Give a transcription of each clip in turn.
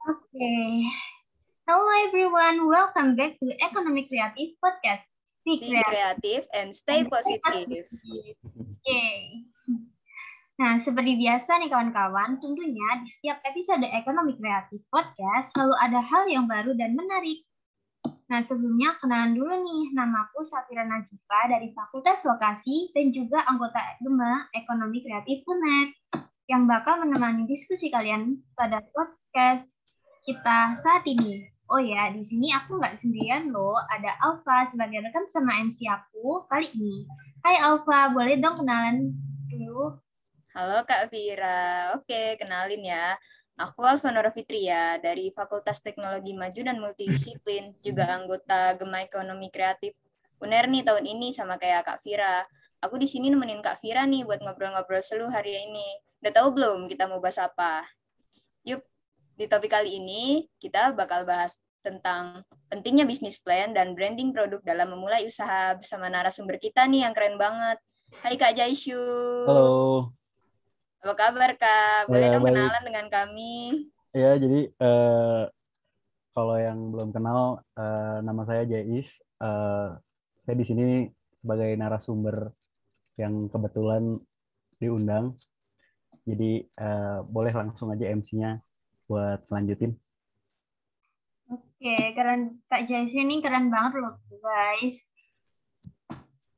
Okay. Hello everyone, welcome back to Economic Creative Podcast. Be creative and stay positive. Oke. Nah, seperti biasa nih kawan-kawan, tentunya di setiap episode Ekonomi Kreatif Podcast selalu ada hal yang baru dan menarik. Nah, sebelumnya kenalan dulu nih, namaku Safira Nazifa dari Fakultas Vokasi dan juga anggota GEMA Ekonomi Kreatif UNED yang bakal menemani diskusi kalian pada podcast kita saat ini. Oh ya, di sini aku nggak sendirian loh, ada Alfa sebagai rekan sama MC aku kali ini. Hai Alfa, boleh dong kenalan dulu? Halo Kak Vira. Oke, kenalin ya. Aku Alvanora Fitria dari Fakultas Teknologi Maju dan Multidisiplin, juga anggota Gema Ekonomi Kreatif UNER nih tahun ini sama kayak Kak Vira. Aku di sini nemenin Kak Vira nih buat ngobrol-ngobrol seluruh hari ini. Udah tahu belum kita mau bahas apa? Di topik kali ini kita bakal bahas tentang pentingnya bisnis plan dan branding produk dalam memulai usaha bersama narasumber kita nih yang keren banget. Hai Kak Jaishu. Halo. Apa kabar Kak? Boleh ya, dong baik. kenalan dengan kami? Ya, jadi uh, kalau yang belum kenal, uh, nama saya Jais. Uh, saya di sini sebagai narasumber yang kebetulan diundang. Jadi uh, boleh langsung aja MC-nya buat selanjutin. Oke, keren Kak Jais ini keren banget loh guys.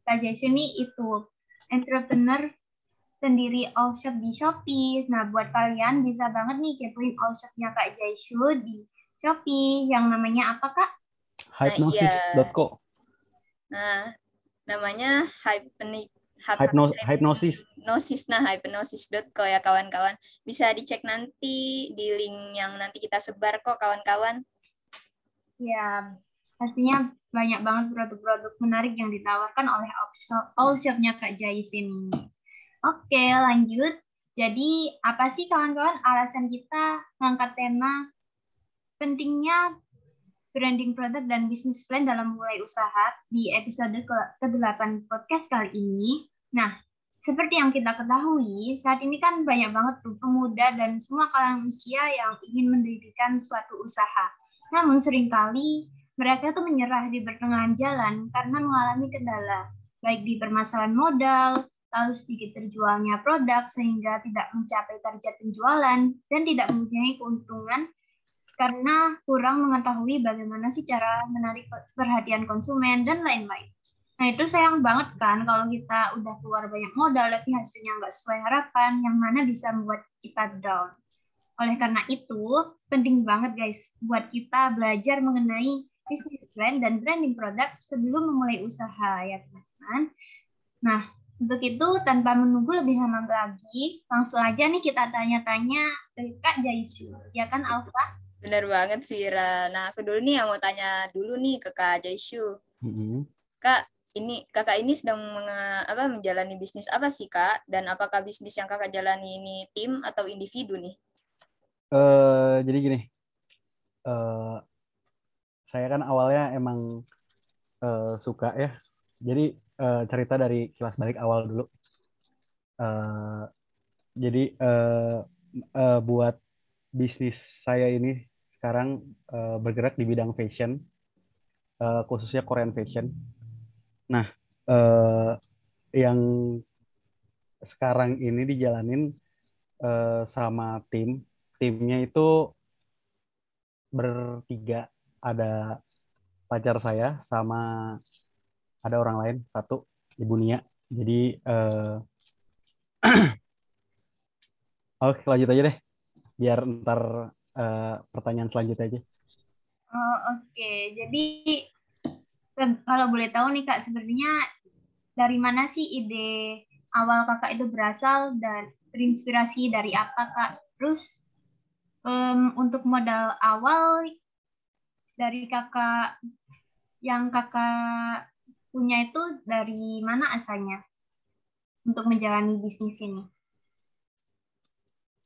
Kak Jais ini itu entrepreneur sendiri all shop di Shopee. Nah, buat kalian bisa banget nih kepoin all shopnya Kak Jaishu di Shopee yang namanya apa Kak? Hypnosis.co. Nah, namanya hypnosis Hypno, hypnosis. Hypnosis nah hypnosis.co ya kawan-kawan. Bisa dicek nanti di link yang nanti kita sebar kok kawan-kawan. Ya, pastinya banyak banget produk-produk menarik yang ditawarkan oleh all shopnya Kak Jais ini. Oke, lanjut. Jadi, apa sih kawan-kawan alasan kita mengangkat tema pentingnya branding produk dan bisnis plan dalam mulai usaha di episode ke-8 podcast kali ini. Nah, seperti yang kita ketahui, saat ini kan banyak banget tuh pemuda dan semua kalangan usia yang ingin mendirikan suatu usaha. Namun sering kali mereka tuh menyerah di pertengahan jalan karena mengalami kendala, baik di permasalahan modal, tahu sedikit terjualnya produk sehingga tidak mencapai target penjualan dan tidak mempunyai keuntungan karena kurang mengetahui bagaimana sih cara menarik perhatian konsumen dan lain-lain. Nah itu sayang banget kan kalau kita udah keluar banyak modal tapi hasilnya nggak sesuai harapan yang mana bisa membuat kita down. Oleh karena itu penting banget guys buat kita belajar mengenai bisnis plan dan branding produk sebelum memulai usaha ya teman-teman. Nah untuk itu, tanpa menunggu lebih lama lagi, langsung aja nih kita tanya-tanya ke Kak Jaisu. Ya kan, Alfa? Bener banget, Vira. Nah, aku dulu nih yang mau tanya dulu nih ke Kak Jaisu. Mm-hmm. Kak, ini kakak ini sedang menge, apa, menjalani bisnis apa sih, Kak? Dan apakah bisnis yang kakak jalani ini tim atau individu nih? Uh, jadi gini, uh, saya kan awalnya emang uh, suka ya. Jadi uh, cerita dari kilas balik awal dulu. Uh, jadi uh, uh, buat bisnis saya ini sekarang uh, bergerak di bidang fashion, uh, khususnya Korean fashion. Nah, uh, yang sekarang ini dijalanin uh, sama tim, timnya itu bertiga, ada pacar saya sama ada orang lain satu ibu Nia. Jadi uh, oke lanjut aja deh biar ntar uh, pertanyaan selanjutnya aja. Oh oke. Okay. jadi kalau boleh tahu nih kak sebenarnya dari mana sih ide awal kakak itu berasal dan terinspirasi dari apa kak terus um, untuk modal awal dari kakak yang kakak punya itu dari mana asalnya untuk menjalani bisnis ini?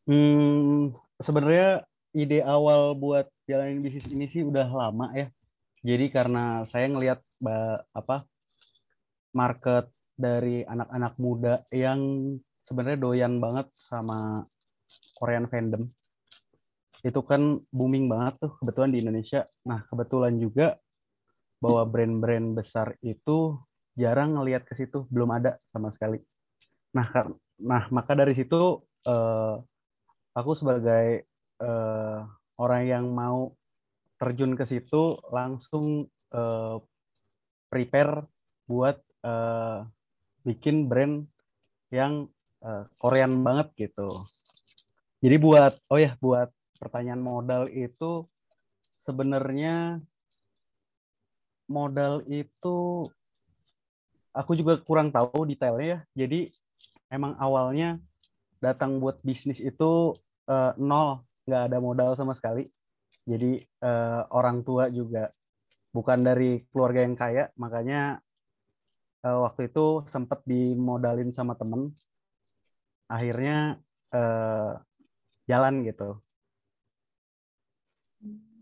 Hmm, sebenarnya ide awal buat jalanin bisnis ini sih udah lama ya. Jadi karena saya ngelihat apa market dari anak-anak muda yang sebenarnya doyan banget sama Korean fandom. itu kan booming banget tuh kebetulan di Indonesia. Nah, kebetulan juga bahwa brand-brand besar itu jarang ngelihat ke situ, belum ada sama sekali. Nah, nah maka dari situ uh, aku sebagai uh, orang yang mau terjun ke situ langsung uh, prepare buat uh, bikin brand yang uh, Korean banget gitu. Jadi buat oh ya buat pertanyaan modal itu sebenarnya modal itu aku juga kurang tahu detailnya ya. Jadi emang awalnya datang buat bisnis itu uh, nol, nggak ada modal sama sekali. Jadi uh, orang tua juga bukan dari keluarga yang kaya, makanya uh, waktu itu sempat dimodalin sama temen. Akhirnya uh, jalan gitu.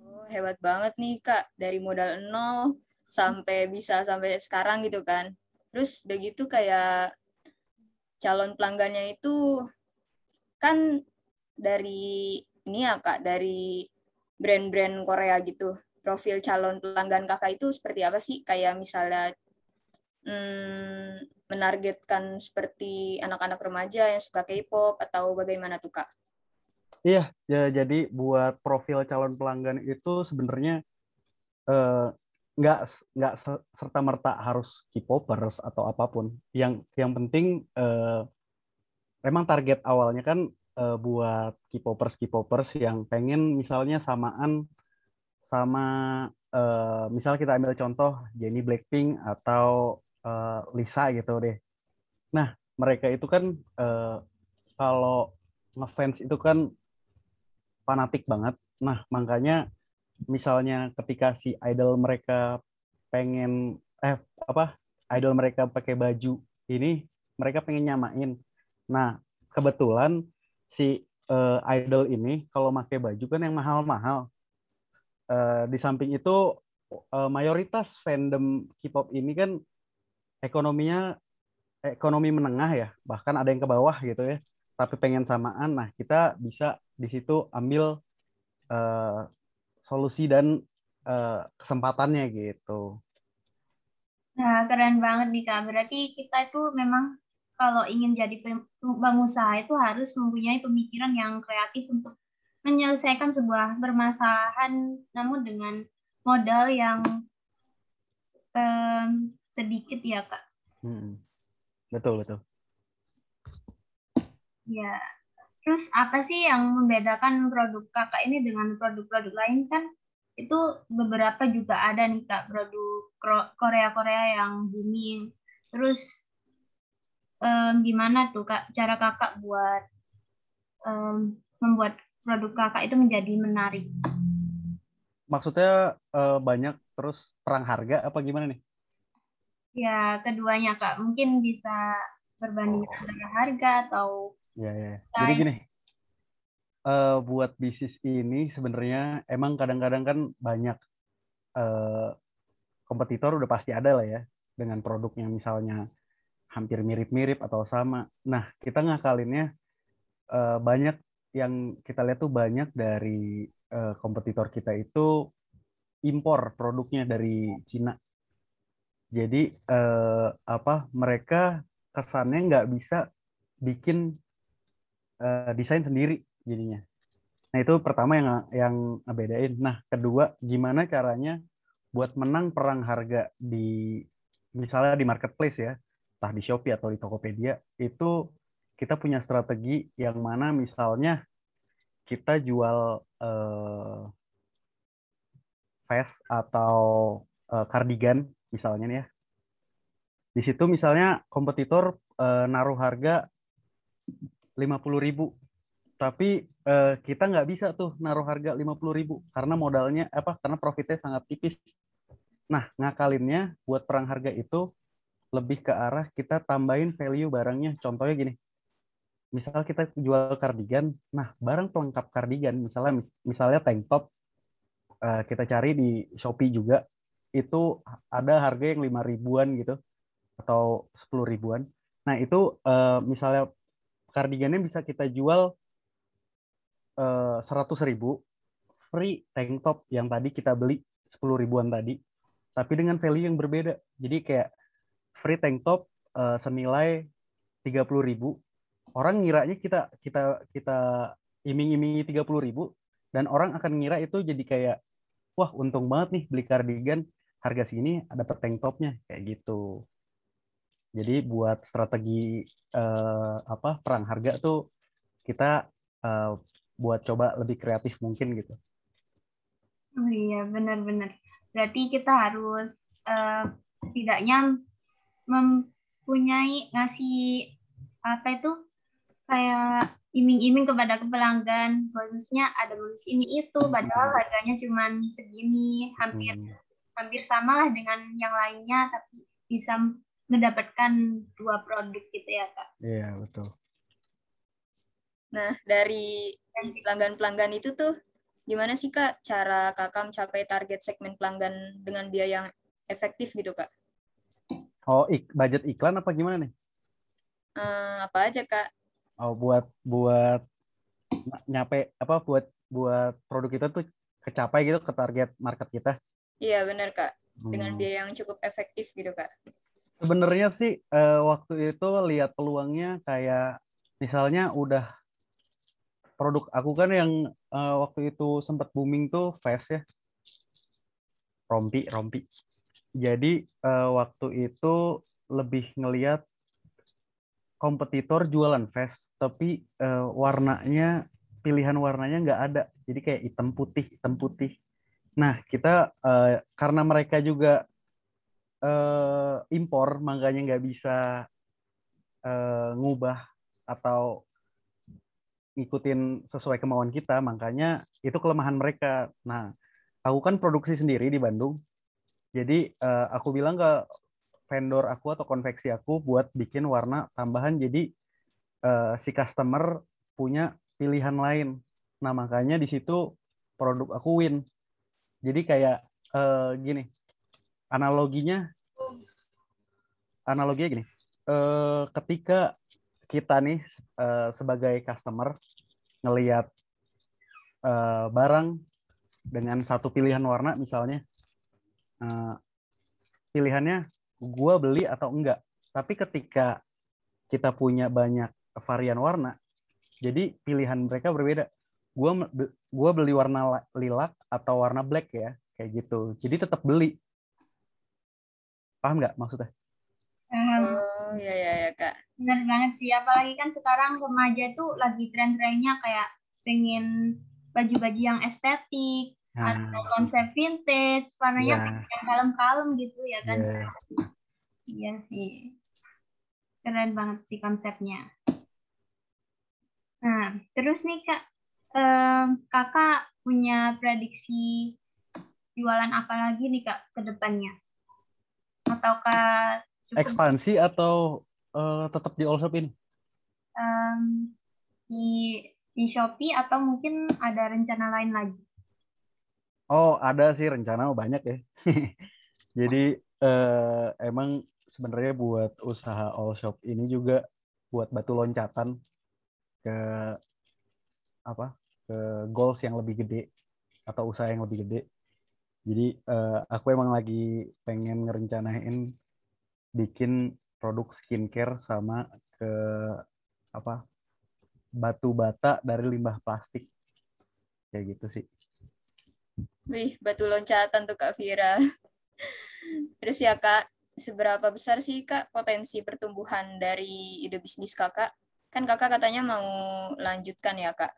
Oh, hebat banget nih kak, dari modal nol sampai bisa sampai sekarang gitu kan. Terus udah gitu kayak calon pelanggannya itu kan dari ini ya kak, dari brand-brand Korea gitu. Profil calon pelanggan kakak itu seperti apa sih? Kayak misalnya hmm, menargetkan seperti anak-anak remaja yang suka K-pop atau bagaimana tuh kak? Iya, ya, jadi buat profil calon pelanggan itu sebenarnya eh, nggak nggak serta merta harus K-popers atau apa pun. Yang yang penting eh, memang target awalnya kan eh, buat K-popers yang pengen misalnya samaan sama eh, misal kita ambil contoh Jennie Blackpink atau eh, Lisa gitu deh. Nah mereka itu kan eh, kalau ngefans itu kan fanatik banget. Nah makanya misalnya ketika si idol mereka pengen eh apa idol mereka pakai baju ini mereka pengen nyamain nah kebetulan si uh, idol ini kalau pakai baju kan yang mahal-mahal uh, di samping itu uh, mayoritas fandom K-pop ini kan ekonominya ekonomi menengah ya bahkan ada yang ke bawah gitu ya tapi pengen samaan nah kita bisa di situ ambil uh, solusi dan uh, kesempatannya gitu. Nah, keren banget nih Kak. Berarti kita itu memang kalau ingin jadi pengusaha itu harus mempunyai pemikiran yang kreatif untuk menyelesaikan sebuah permasalahan namun dengan modal yang um, sedikit ya Kak. Hmm. Betul, betul. Ya, Terus apa sih yang membedakan produk kakak ini dengan produk-produk lain kan? Itu beberapa juga ada nih kak produk Korea-Korea yang booming. Terus um, gimana tuh kak cara kakak buat um, membuat produk kakak itu menjadi menarik? Maksudnya uh, banyak terus perang harga apa gimana nih? Ya keduanya kak mungkin bisa berbanding oh. harga atau Ya, ya. Jadi gini, uh, buat bisnis ini sebenarnya emang kadang-kadang kan banyak uh, kompetitor udah pasti ada lah ya dengan produk yang misalnya hampir mirip-mirip atau sama. Nah, kita ngakalinnya uh, banyak yang kita lihat tuh banyak dari uh, kompetitor kita itu impor produknya dari Cina. Jadi uh, apa mereka kesannya nggak bisa bikin desain sendiri jadinya. Nah itu pertama yang yang ngebedain. Nah kedua gimana caranya buat menang perang harga di misalnya di marketplace ya, entah di Shopee atau di Tokopedia itu kita punya strategi yang mana misalnya kita jual uh, vest atau uh, cardigan misalnya nih ya. Di situ misalnya kompetitor uh, naruh harga lima puluh ribu tapi uh, kita nggak bisa tuh naruh harga lima puluh ribu karena modalnya apa karena profitnya sangat tipis nah ngakalinnya buat perang harga itu lebih ke arah kita tambahin value barangnya contohnya gini misal kita jual kardigan nah barang pelengkap kardigan misalnya misalnya tank top uh, kita cari di Shopee juga itu ada harga yang lima ribuan gitu atau sepuluh ribuan nah itu uh, misalnya kardigannya bisa kita jual eh, seratus ribu free tank top yang tadi kita beli 10 ribuan tadi, tapi dengan value yang berbeda. Jadi kayak free tank top uh, senilai 30 ribu, orang ngiranya kita kita kita iming-imingi 30 ribu, dan orang akan ngira itu jadi kayak, wah untung banget nih beli cardigan harga sini ada tank topnya kayak gitu. Jadi buat strategi uh, apa perang harga tuh kita uh, buat coba lebih kreatif mungkin gitu. Oh iya, benar-benar. Berarti kita harus uh, setidaknya mempunyai ngasih apa itu kayak iming-iming kepada pelanggan khususnya ada bonus ini itu padahal hmm. harganya cuma segini hampir hmm. hampir sama lah dengan yang lainnya tapi bisa mendapatkan dua produk gitu ya kak iya betul Nah, dari pelanggan-pelanggan itu tuh gimana sih Kak cara Kakak mencapai target segmen pelanggan dengan biaya yang efektif gitu Kak? Oh, ik budget iklan apa gimana nih? Hmm, apa aja Kak? Oh, buat buat nyampe apa buat buat produk kita tuh kecapai gitu ke target market kita. Iya, benar Kak. Dengan hmm. biaya yang cukup efektif gitu Kak. Sebenarnya sih uh, waktu itu lihat peluangnya kayak misalnya udah produk aku kan yang uh, waktu itu sempat booming tuh Fast ya. Rompi, rompi. Jadi uh, waktu itu lebih ngeliat kompetitor jualan Fast, tapi uh, warnanya pilihan warnanya nggak ada. Jadi kayak hitam putih, hitam putih. Nah kita uh, karena mereka juga uh, impor, makanya nggak bisa uh, ngubah atau ngikutin sesuai kemauan kita, makanya itu kelemahan mereka. Nah, aku kan produksi sendiri di Bandung, jadi uh, aku bilang ke vendor aku atau konveksi aku buat bikin warna tambahan, jadi uh, si customer punya pilihan lain. Nah, makanya di situ produk aku win. Jadi kayak uh, gini, analoginya, analoginya gini, uh, ketika kita nih uh, sebagai customer ngelihat uh, barang dengan satu pilihan warna misalnya uh, pilihannya gue beli atau enggak. Tapi ketika kita punya banyak varian warna jadi pilihan mereka berbeda. Gue gua beli warna lilac atau warna black ya kayak gitu. Jadi tetap beli. Paham nggak maksudnya? Oh iya iya ya, Kak. Benar banget sih, apalagi kan sekarang remaja tuh lagi tren-trennya kayak pengen baju-baju yang estetik nah. atau konsep vintage, warnanya yeah. yang kalem-kalem gitu ya kan. Yeah. Iya sih. Keren banget sih konsepnya. Nah, terus nih Kak, um, Kakak punya prediksi jualan apa lagi nih Kak ke depannya? Ataukah ekspansi atau uh, tetap di all shop ini? Um, di di Shopee atau mungkin ada rencana lain lagi? Oh, ada sih rencana banyak ya. Jadi uh, emang sebenarnya buat usaha all shop ini juga buat batu loncatan ke apa? ke goals yang lebih gede atau usaha yang lebih gede. Jadi uh, aku emang lagi pengen ngerencanain bikin produk skincare sama ke apa batu bata dari limbah plastik kayak gitu sih. Wih, batu loncatan tuh Kak Vira. Terus ya Kak, seberapa besar sih Kak potensi pertumbuhan dari ide bisnis Kakak? Kan Kakak katanya mau lanjutkan ya Kak.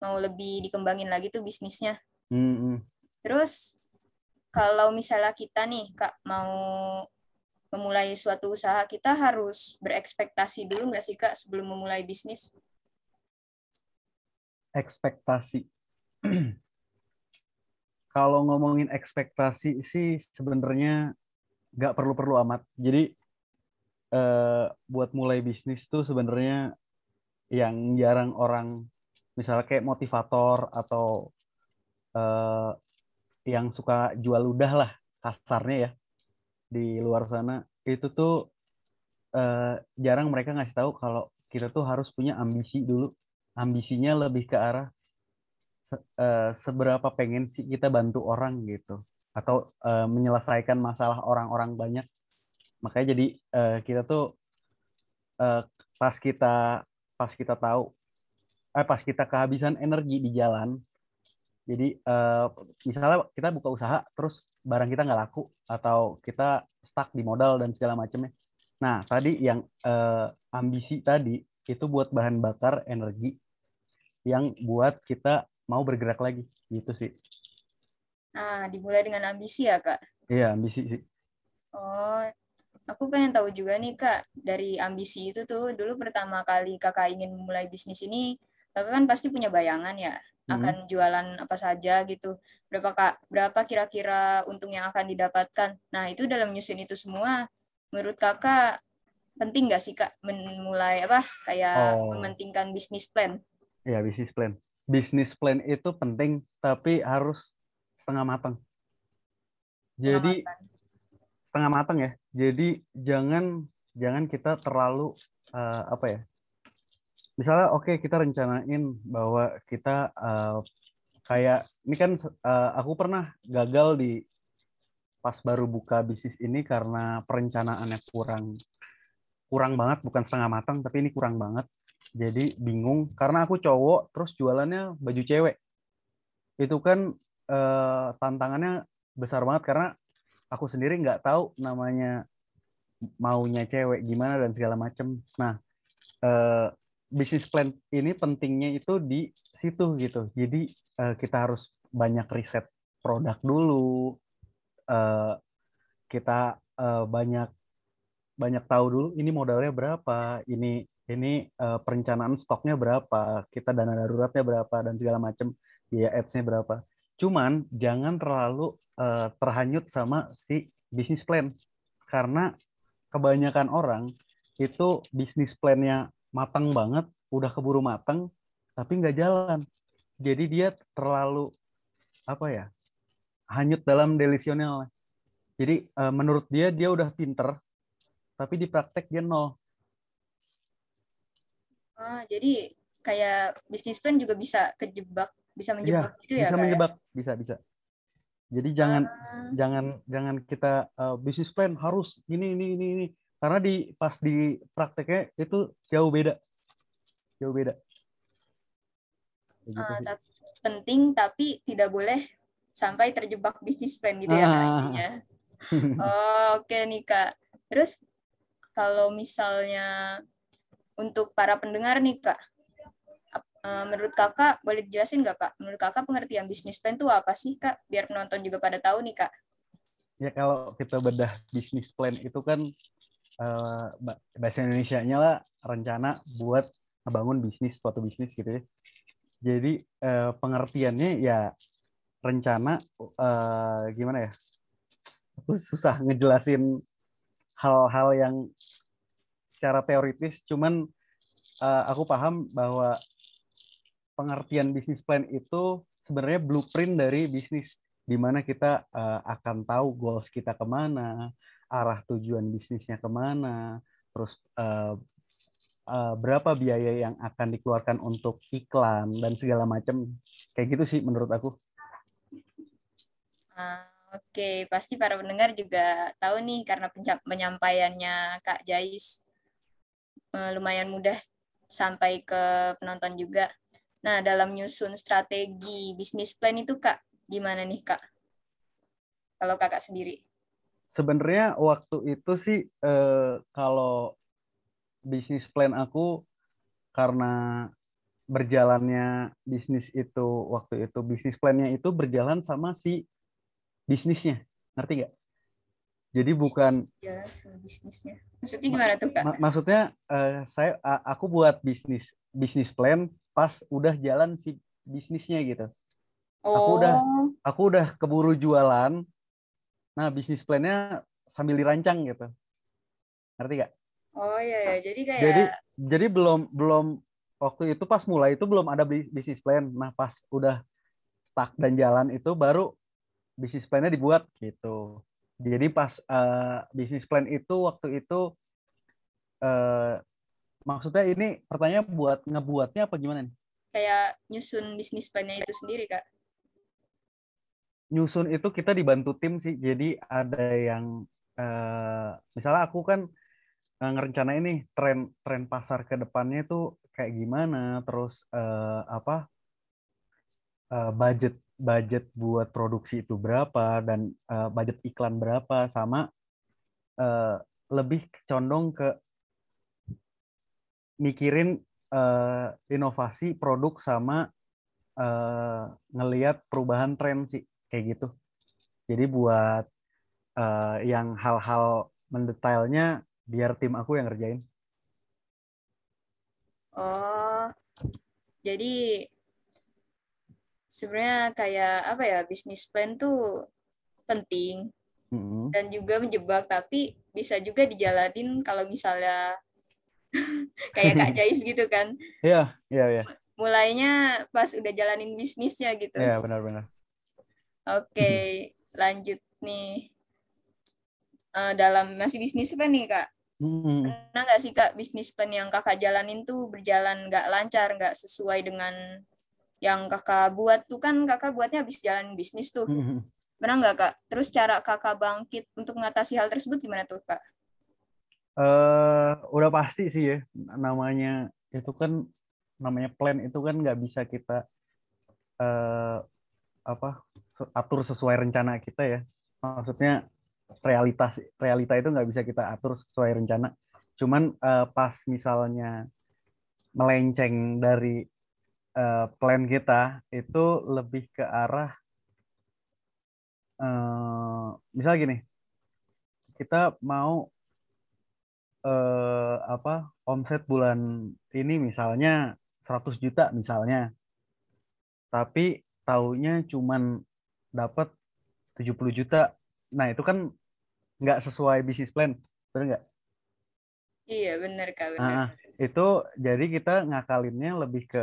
Mau lebih dikembangin lagi tuh bisnisnya. Mm -hmm. Terus kalau misalnya kita nih Kak mau memulai suatu usaha kita harus berekspektasi dulu nggak sih kak sebelum memulai bisnis? Ekspektasi. Kalau ngomongin ekspektasi sih sebenarnya nggak perlu-perlu amat. Jadi eh, buat mulai bisnis tuh sebenarnya yang jarang orang misalnya kayak motivator atau eh, yang suka jual ludah lah kasarnya ya di luar sana itu tuh uh, jarang mereka ngasih tahu kalau kita tuh harus punya ambisi dulu ambisinya lebih ke arah se- eh, seberapa pengen sih kita bantu orang gitu atau eh, menyelesaikan masalah orang-orang banyak. Makanya jadi eh, kita tuh eh, pas kita pas kita tahu eh pas kita kehabisan energi di jalan. Jadi eh, misalnya kita buka usaha terus barang kita nggak laku atau kita stuck di modal dan segala macamnya. Nah, tadi yang eh, ambisi tadi itu buat bahan bakar energi yang buat kita mau bergerak lagi gitu sih. Nah, dimulai dengan ambisi ya, Kak? Iya, ambisi sih. Oh, aku pengen tahu juga nih, Kak, dari ambisi itu tuh, dulu pertama kali Kakak ingin memulai bisnis ini, Kakak kan pasti punya bayangan ya, Mhm. akan jualan apa saja gitu. Berapa Kak, berapa kira-kira untung yang akan didapatkan? Nah, itu dalam nyusun itu semua, menurut Kakak penting nggak sih, Kak, memulai apa, kayak Oh. mementingkan bisnis plan? Iya, bisnis plan. Bisnis plan itu penting tapi harus setengah matang. Jadi setengah matang ya. Jadi jangan jangan kita terlalu eh, apa ya? Misalnya oke kita rencanain bahwa kita eh, kayak ini kan eh, aku pernah gagal di pas baru buka bisnis ini karena perencanaannya kurang kurang banget bukan setengah matang tapi ini kurang banget. Jadi bingung karena aku cowok terus jualannya baju cewek. Itu kan eh, tantangannya besar banget karena aku sendiri nggak tahu namanya maunya cewek gimana dan segala macem. Nah, eh, bisnis plan ini pentingnya itu di situ gitu. Jadi eh, kita harus banyak riset produk dulu. Eh, kita eh, banyak banyak tahu dulu ini modalnya berapa, ini ini eh, perencanaan stoknya berapa, kita dana daruratnya berapa dan segala macam, biaya ads-nya berapa. Cuman jangan terlalu eh, terhanyut sama si bisnis plan karena kebanyakan orang itu bisnis plannya matang banget, udah keburu matang, tapi nggak jalan. Jadi dia terlalu apa ya, hanyut dalam delisional. Jadi eh, menurut dia dia udah pinter, tapi di praktek dia nol. Ah, jadi kayak bisnis plan juga bisa kejebak, bisa menjebak gitu ya, bisa ya? menjebak, bisa bisa. Jadi jangan Ah. jangan jangan kita uh, bisnis plan harus ini ini ini ini karena di pas di prakteknya itu jauh beda, jauh beda. Gitu Ah, sih. tap- penting tapi tidak boleh sampai terjebak bisnis plan gitu ya Ah. intinya. Oh, oke nih Kak. Terus kalau misalnya untuk para pendengar nih Kak, eh, menurut Kakak boleh dijelasin nggak Kak? Menurut Kakak pengertian bisnis plan itu apa sih Kak? Biar penonton juga pada tahu nih Kak. ya kalau kita bedah bisnis plan itu kan ba- bahasa Indonesia-nya lah rencana buat ngebangun bisnis suatu bisnis gitu ya. Jadi uh, pengertiannya ya rencana gimana ya? Aku susah ngejelasin hal-hal yang secara teoritis, cuman uh, aku paham bahwa pengertian bisnis plan itu sebenarnya blueprint dari bisnis di mana kita uh, akan tahu goals kita ke mana, arah tujuan bisnisnya ke mana, terus uh, uh, berapa biaya yang akan dikeluarkan untuk iklan dan segala macam. Kayak gitu sih menurut aku. Ah, Oke, pasti para pendengar juga tahu nih karena penyampaiannya Kak Jais lumayan mudah sampai ke penonton juga. Nah, dalam nyusun strategi bisnis plan itu Kak, gimana nih Kak? Kalau Kakak sendiri. Sebenarnya waktu itu sih eh, kalau bisnis plan aku karena berjalannya bisnis itu waktu itu bisnis plannya itu berjalan sama si bisnisnya ngerti nggak? Jadi bukan Ya, bisnisnya. Maksudnya gimana tuh Kak? ma- maksudnya eh, saya aku buat bisnis bisnis plan pas udah jalan si bisnisnya gitu. aku udah- Oh, Aku udah keburu jualan. Nah, bisnis plannya sambil dirancang gitu. Ngerti nggak? oh iya ya. Jadi kayak Jadi jadi belum belum waktu itu pas mulai itu belum ada bi- bisnis plan. Nah, pas udah stuck dan jalan itu baru bisnis plannya dibuat gitu. Jadi pas eh, bisnis plan itu waktu itu eh, maksudnya ini pertanyaan buat ngebuatnya apa gimana nih? kayak nyusun bisnis plan-nya itu sendiri, Kak? Nyusun itu kita dibantu tim sih. Jadi ada yang uh, misalnya aku kan uh, ngerencanain nih tren tren pasar ke depannya itu kayak gimana, terus uh, apa uh, budget budget buat produksi itu berapa dan uh, budget iklan berapa sama uh, lebih condong ke mikirin uh, inovasi produk sama uh, ngelihat perubahan tren sih kayak gitu. Jadi buat uh, yang hal-hal mendetailnya biar tim aku yang ngerjain. Oh, jadi sebenarnya kayak apa ya bisnis plan tuh penting mm-hmm. dan juga menjebak tapi bisa juga dijalanin kalau misalnya kayak Kak Jais gitu kan. Iya, iya, iya. Mulainya pas udah jalanin bisnisnya gitu. Iya, benar-benar. Oke, lanjut nih. Uh, dalam masih bisnis apa nih, Kak? Hmm. Pernah nggak sih, Kak, bisnis plan yang Kakak jalanin tuh berjalan nggak lancar, nggak sesuai dengan yang Kakak buat tuh kan Kakak buatnya habis jalan bisnis tuh. Hmm. Pernah nggak, Kak? Terus cara Kakak bangkit untuk mengatasi hal tersebut gimana tuh, Kak? Uh, udah pasti sih ya namanya itu kan namanya plan itu kan nggak bisa kita uh, apa atur sesuai rencana kita ya maksudnya realitas realita itu nggak bisa kita atur sesuai rencana cuman uh, pas misalnya melenceng dari uh, plan kita itu lebih ke arah uh, misal gini kita mau eh, apa omset bulan ini misalnya 100 juta misalnya. Tapi taunya cuman dapat 70 juta. Nah, itu kan nggak sesuai bisnis plan. Benar nggak? Iya, benar Kak. Benar. Nah, itu jadi kita ngakalinnya lebih ke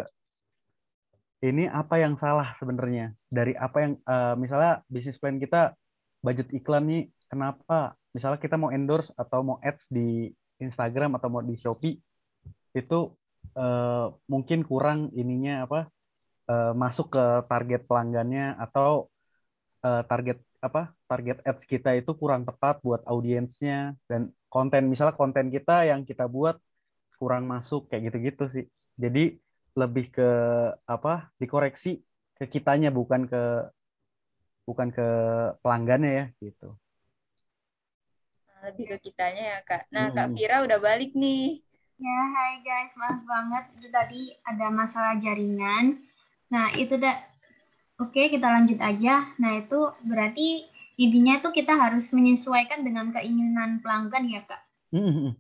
ini apa yang salah sebenarnya? Dari apa yang uh, misalnya bisnis plan kita budget iklan nih kenapa? Misalnya kita mau endorse atau mau ads di Instagram atau mau di Shopee itu uh, mungkin kurang ininya apa uh, masuk ke target pelanggannya atau uh, target apa target ads kita itu kurang tepat buat audiensnya dan konten misalnya konten kita yang kita buat kurang masuk kayak gitu-gitu sih. Jadi lebih ke apa dikoreksi ke kitanya bukan ke bukan ke pelanggannya ya gitu lebih ke kitanya ya kak. Nah hmm. kak Vira udah balik nih. Ya hai guys, maaf banget itu tadi ada masalah jaringan. Nah itu dah. Oke kita lanjut aja. Nah itu berarti intinya itu kita harus menyesuaikan dengan keinginan pelanggan ya kak. Hmm.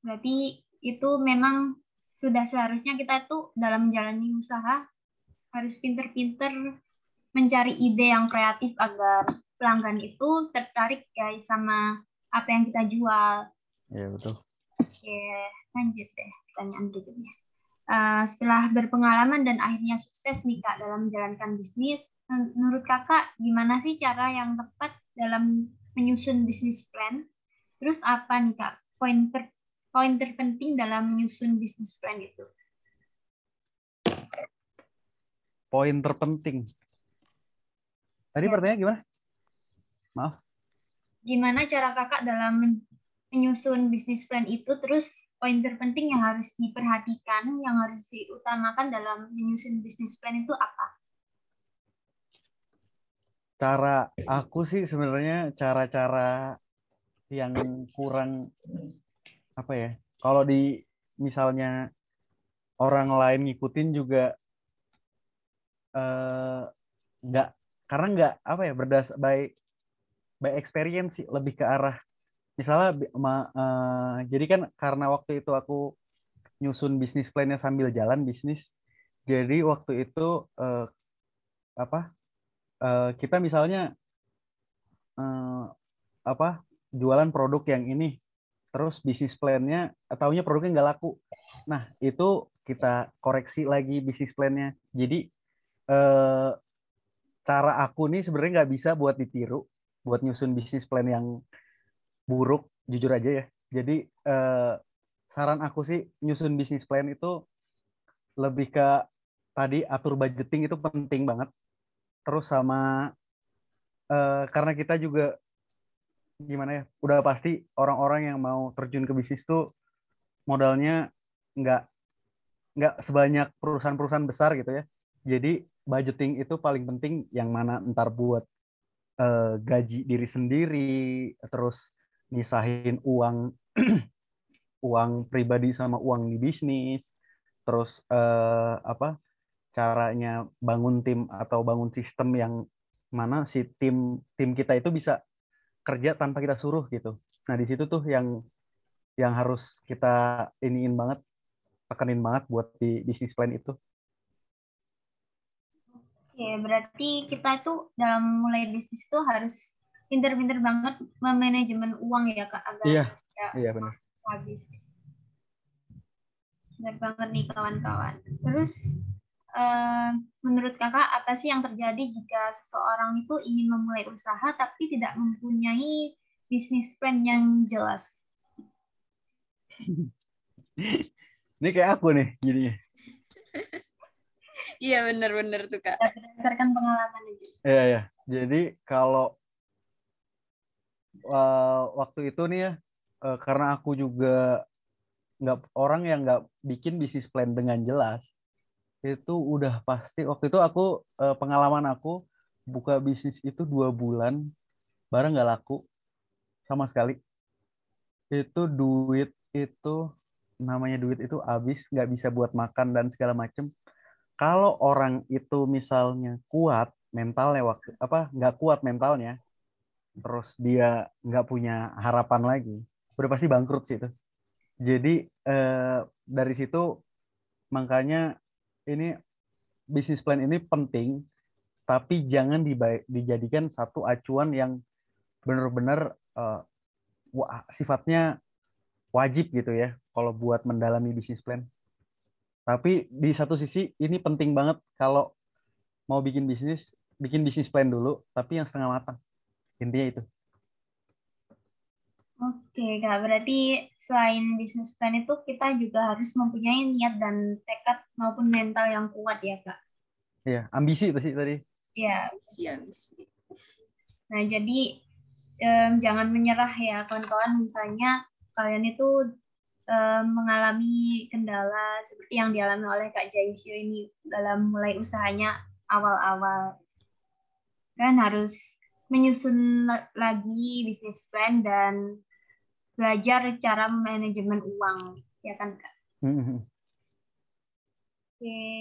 Berarti itu memang sudah seharusnya kita tuh dalam menjalani usaha harus pinter-pinter mencari ide yang kreatif agar pelanggan itu tertarik guys sama apa yang kita jual. Iya betul. Oke, lanjut deh pertanyaan berikutnya. Uh, setelah berpengalaman dan akhirnya sukses nih kak dalam menjalankan bisnis, menurut kakak gimana sih cara yang tepat dalam menyusun bisnis plan? Terus apa nih kak poin ter poin terpenting dalam menyusun bisnis plan itu? Poin terpenting. Tadi ya. pertanyaannya gimana? Maaf. Gimana cara kakak dalam menyusun bisnis plan itu? Terus poin terpenting yang harus diperhatikan, yang harus diutamakan dalam menyusun bisnis plan itu apa? Cara aku sih sebenarnya cara-cara yang kurang apa ya? Kalau di misalnya orang lain ngikutin juga eh, nggak karena nggak apa ya berdasar baik by experience sih lebih ke arah misalnya uh, jadi kan karena waktu itu aku nyusun bisnis plannya sambil jalan bisnis jadi waktu itu uh, apa uh, kita misalnya uh, apa jualan produk yang ini terus bisnis plannya taunya produknya nggak laku. Nah itu kita koreksi lagi bisnis plannya. Jadi uh, cara aku nih sebenarnya nggak bisa buat ditiru buat nyusun bisnis plan yang buruk jujur aja ya. Jadi uh, saran aku sih nyusun bisnis plan itu lebih ke tadi atur budgeting itu penting banget. Terus sama uh, karena kita juga gimana ya, udah pasti orang-orang yang mau terjun ke bisnis tuh modalnya nggak nggak sebanyak perusahaan-perusahaan besar gitu ya. Jadi budgeting itu paling penting yang mana ntar buat uh, gaji diri sendiri, terus misahin uang uang pribadi sama uang di bisnis, terus uh, apa caranya bangun tim atau bangun sistem yang mana si tim tim kita itu bisa kerja tanpa kita suruh gitu. Nah di situ tuh yang yang harus kita iniin banget, tekenin banget buat di bisnis plan itu. Oke, berarti kita itu dalam mulai bisnis itu harus pinter-pinter banget memanajemen uang ya kak agar iya, ya, iya benar. habis. Benar banget nih kawan-kawan. Terus uh, menurut kakak apa sih yang terjadi jika seseorang itu ingin memulai usaha tapi tidak mempunyai bisnis plan yang jelas? Ini kayak aku nih jadinya. Iya benar-benar tuh kak. Berdasarkan pengalaman aja. Iya ya. Jadi kalau uh, waktu itu nih ya, uh, karena aku juga nggak orang yang nggak bikin bisnis plan dengan jelas, itu udah pasti waktu itu aku uh, pengalaman aku buka bisnis itu dua bulan barang nggak laku sama sekali. Itu duit itu namanya duit itu habis nggak bisa buat makan dan segala macem kalau orang itu misalnya kuat mentalnya waktu apa nggak kuat mentalnya terus dia nggak punya harapan lagi udah pasti bangkrut sih itu jadi eh, dari situ makanya ini bisnis plan ini penting tapi jangan dijadikan satu acuan yang benar-benar eh, sifatnya wajib gitu ya kalau buat mendalami bisnis plan tapi di satu sisi ini penting banget kalau mau bikin bisnis, bikin bisnis plan dulu, tapi yang setengah matang. Intinya itu. Oke, Kak. Berarti selain bisnis plan itu kita juga harus mempunyai niat dan tekad maupun mental yang kuat ya, Kak. Iya, ambisi sih tadi. Iya. Ambisi, ambisi. Nah, jadi um, jangan menyerah ya, kawan-kawan. Misalnya kalian itu mengalami kendala seperti yang dialami oleh Kak Jaisio ini dalam mulai usahanya awal-awal. Kan harus menyusun lagi bisnis plan dan belajar cara manajemen uang, ya kan Kak? Mm-hmm. Oke. Okay.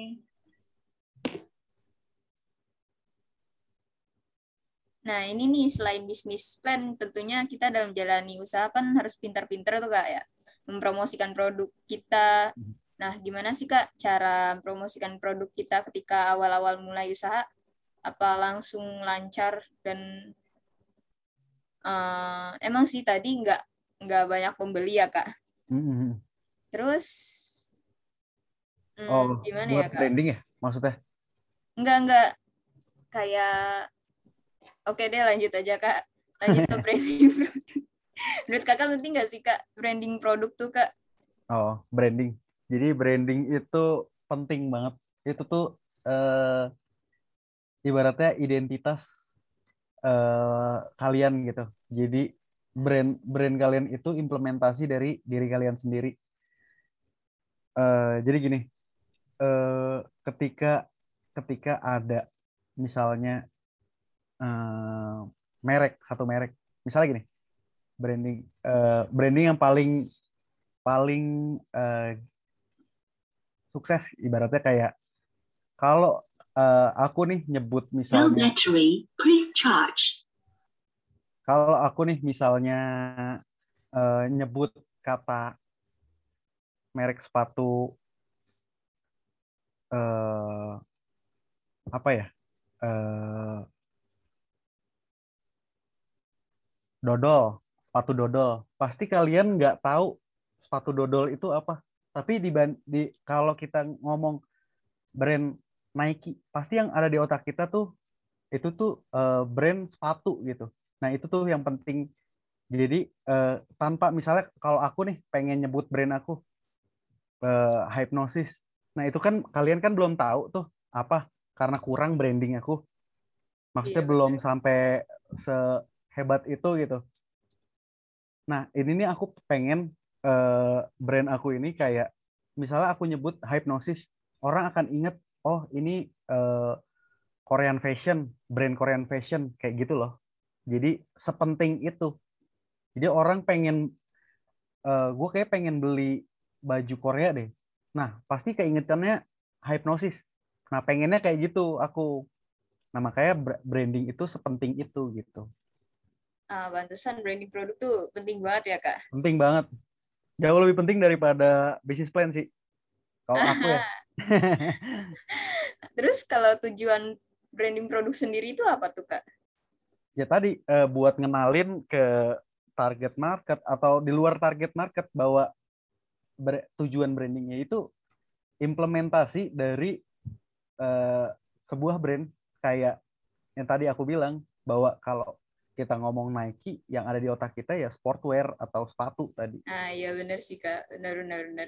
Nah, ini nih selain bisnis plan, tentunya kita dalam jalani usaha kan harus pintar-pintar tuh Kak ya mempromosikan produk kita. Hmm. Nah, gimana sih Kak cara mempromosikan produk kita ketika awal-awal mulai usaha? Apa langsung lancar dan uh, emang sih tadi nggak nggak banyak pembeli ya Kak? Mm-hmm. Terus hmm, oh, gimana ya Kak? Branding ya maksudnya? Enggak enggak kayak oke deh lanjut aja Kak lanjut ke branding Menurut kakak penting nggak sih kak branding produk tuh kak? Oh branding. Jadi branding itu penting banget. Itu tuh uh, ibaratnya identitas uh, kalian gitu. Jadi brand brand kalian itu implementasi dari diri kalian sendiri. Uh, jadi gini, uh, ketika ketika ada misalnya uh, merek satu merek, misalnya gini, branding uh, branding yang paling paling uh, sukses ibaratnya kayak kalau uh, aku nih nyebut misalnya kalau aku nih misalnya uh, nyebut kata merek sepatu uh, apa ya uh, dodol sepatu dodol. Pasti kalian nggak tahu sepatu dodol itu apa. Tapi di, di kalau kita ngomong brand Nike, pasti yang ada di otak kita tuh itu tuh uh, brand sepatu gitu. Nah itu tuh yang penting Jadi uh, tanpa misalnya kalau aku nih pengen nyebut brand aku uh, Hypnosis. Nah, itu kan kalian kan belum tahu tuh apa karena kurang branding aku. Maksudnya iya, belum sampai sehebat itu gitu. Nah, ini nih aku pengen uh, brand aku ini kayak misalnya aku nyebut Hypnosis, orang akan inget oh ini uh, Korean fashion, brand Korean fashion kayak gitu loh. Jadi sepenting itu jadi orang pengen, uh, eh, gue kayak pengen beli baju Korea deh. Nah, pasti keingetannya hipnosis. Nah, pengennya kayak gitu aku. Nah, makanya branding itu sepenting itu gitu. Ah, bantesan branding produk tuh penting banget ya, Kak? Penting banget. Jauh lebih penting daripada bisnis plan sih. Kalau aku ya. Terus kalau tujuan branding produk sendiri itu apa tuh, Kak? Ya tadi, uh, buat ngenalin ke target market atau di luar target market bahwa ber, tujuan brandingnya itu implementasi dari uh, sebuah brand kayak yang tadi aku bilang bahwa kalau kita ngomong Nike yang ada di otak kita ya sportwear atau sepatu tadi. Ah iya benar sih kak, benar benar benar.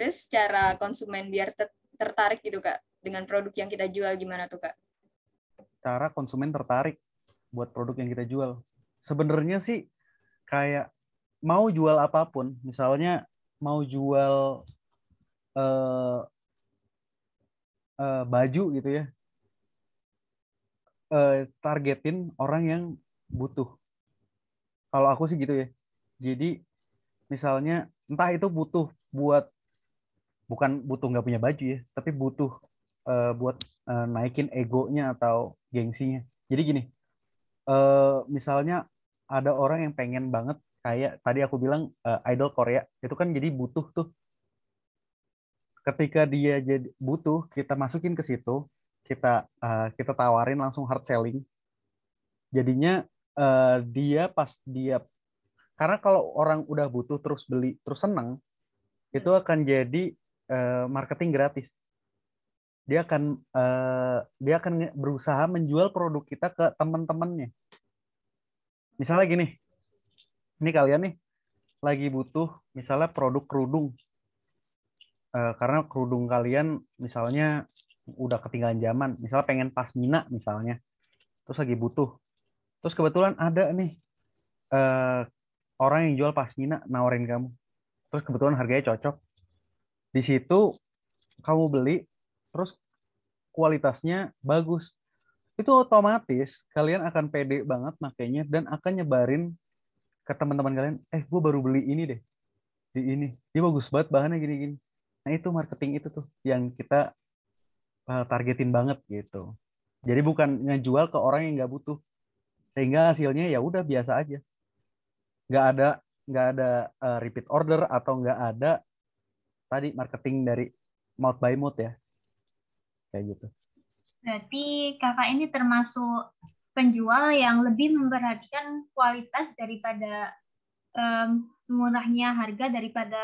Terus cara konsumen biar ter tertarik gitu kak dengan produk yang kita jual gimana tuh kak? Cara konsumen tertarik buat produk yang kita jual. Sebenarnya sih kayak mau jual apa pun, misalnya mau jual uh, uh, baju gitu ya, uh, targetin orang yang butuh. Kalau aku sih gitu ya. Jadi misalnya entah itu butuh buat bukan butuh nggak punya baju ya, tapi butuh uh, buat uh, naikin egonya atau gengsinya. Jadi gini, uh, misalnya ada orang yang pengen banget kayak tadi aku bilang uh, idol Korea itu kan jadi butuh tuh. Ketika dia jadi butuh kita masukin ke situ kita uh, kita tawarin langsung hard selling. Jadinya uh, dia pas dia karena kalau orang udah butuh terus beli terus seneng itu akan jadi uh, marketing gratis dia akan uh, dia akan berusaha menjual produk kita ke teman-temannya. Misalnya gini, ini kalian nih lagi butuh misalnya produk kerudung, uh, karena kerudung kalian misalnya udah ketinggalan zaman, misalnya pengen pasmina misalnya, terus lagi butuh, terus kebetulan ada nih uh, orang yang jual pasmina nawarin kamu, terus kebetulan harganya cocok, di situ kamu beli, terus kualitasnya bagus, itu otomatis kalian akan pede banget makanya dan akan nyebarin ke teman-teman kalian eh gue baru beli ini deh di ini dia bagus banget bahannya gini-gini. Nah itu marketing itu tuh yang kita uh, targetin banget gitu. Jadi bukan ngejual ke orang yang nggak butuh sehingga hasilnya ya udah biasa aja. Nggak ada nggak ada uh, repeat order atau nggak ada tadi marketing dari mouth by mouth ya kayak gitu Berarti kakak ini termasuk penjual yang lebih memperhatikan kualitas daripada um, murahnya harga daripada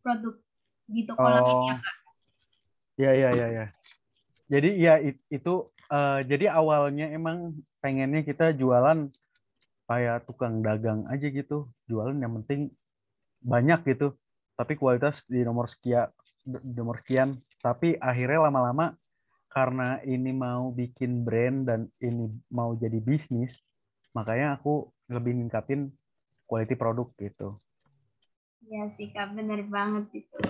produk di toko oh. ya kak. Ya ya ya ya. Jadi ya itu uh, jadi awalnya emang pengennya kita jualan kayak tukang dagang aja gitu, jualan yang penting banyak gitu, tapi kualitas di nomor sekian, di nomor sekian. Tapi akhirnya lama-lama karena ini mau bikin brand dan ini mau jadi bisnis, makanya aku lebih ningkatin quality produk gitu. Iya sih kak, bener banget itu.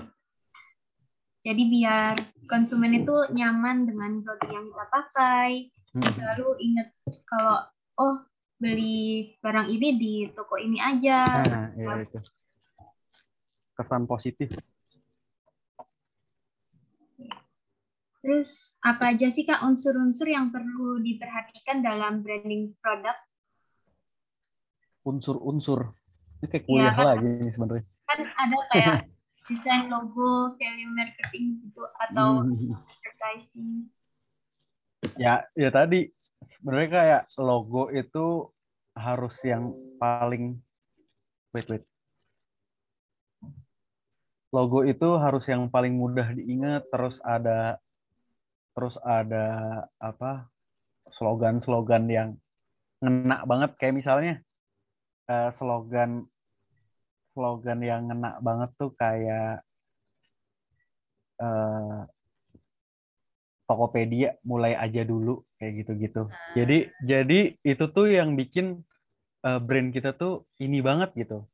Jadi biar konsumen itu nyaman dengan produk yang kita pakai, hmm. selalu ingat kalau oh beli barang ini di toko ini aja. Nah, iya itu. Kesan positif. Terus apa aja sih Kak unsur-unsur yang perlu diperhatikan dalam branding produk? Unsur-unsur. Ini kayak kuliah ya, kan, lagi nih sebenarnya. Kan ada kayak desain logo, value marketing gitu atau hmm. advertising. Ya, ya tadi sebenarnya kayak logo itu harus yang paling wait wait logo itu harus yang paling mudah diingat terus ada terus ada apa slogan-slogan yang ngena banget kayak misalnya uh, slogan slogan yang ngena banget tuh kayak uh, Tokopedia mulai aja dulu kayak gitu-gitu. Nah. Jadi jadi itu tuh yang bikin uh, brand kita tuh ini banget gitu.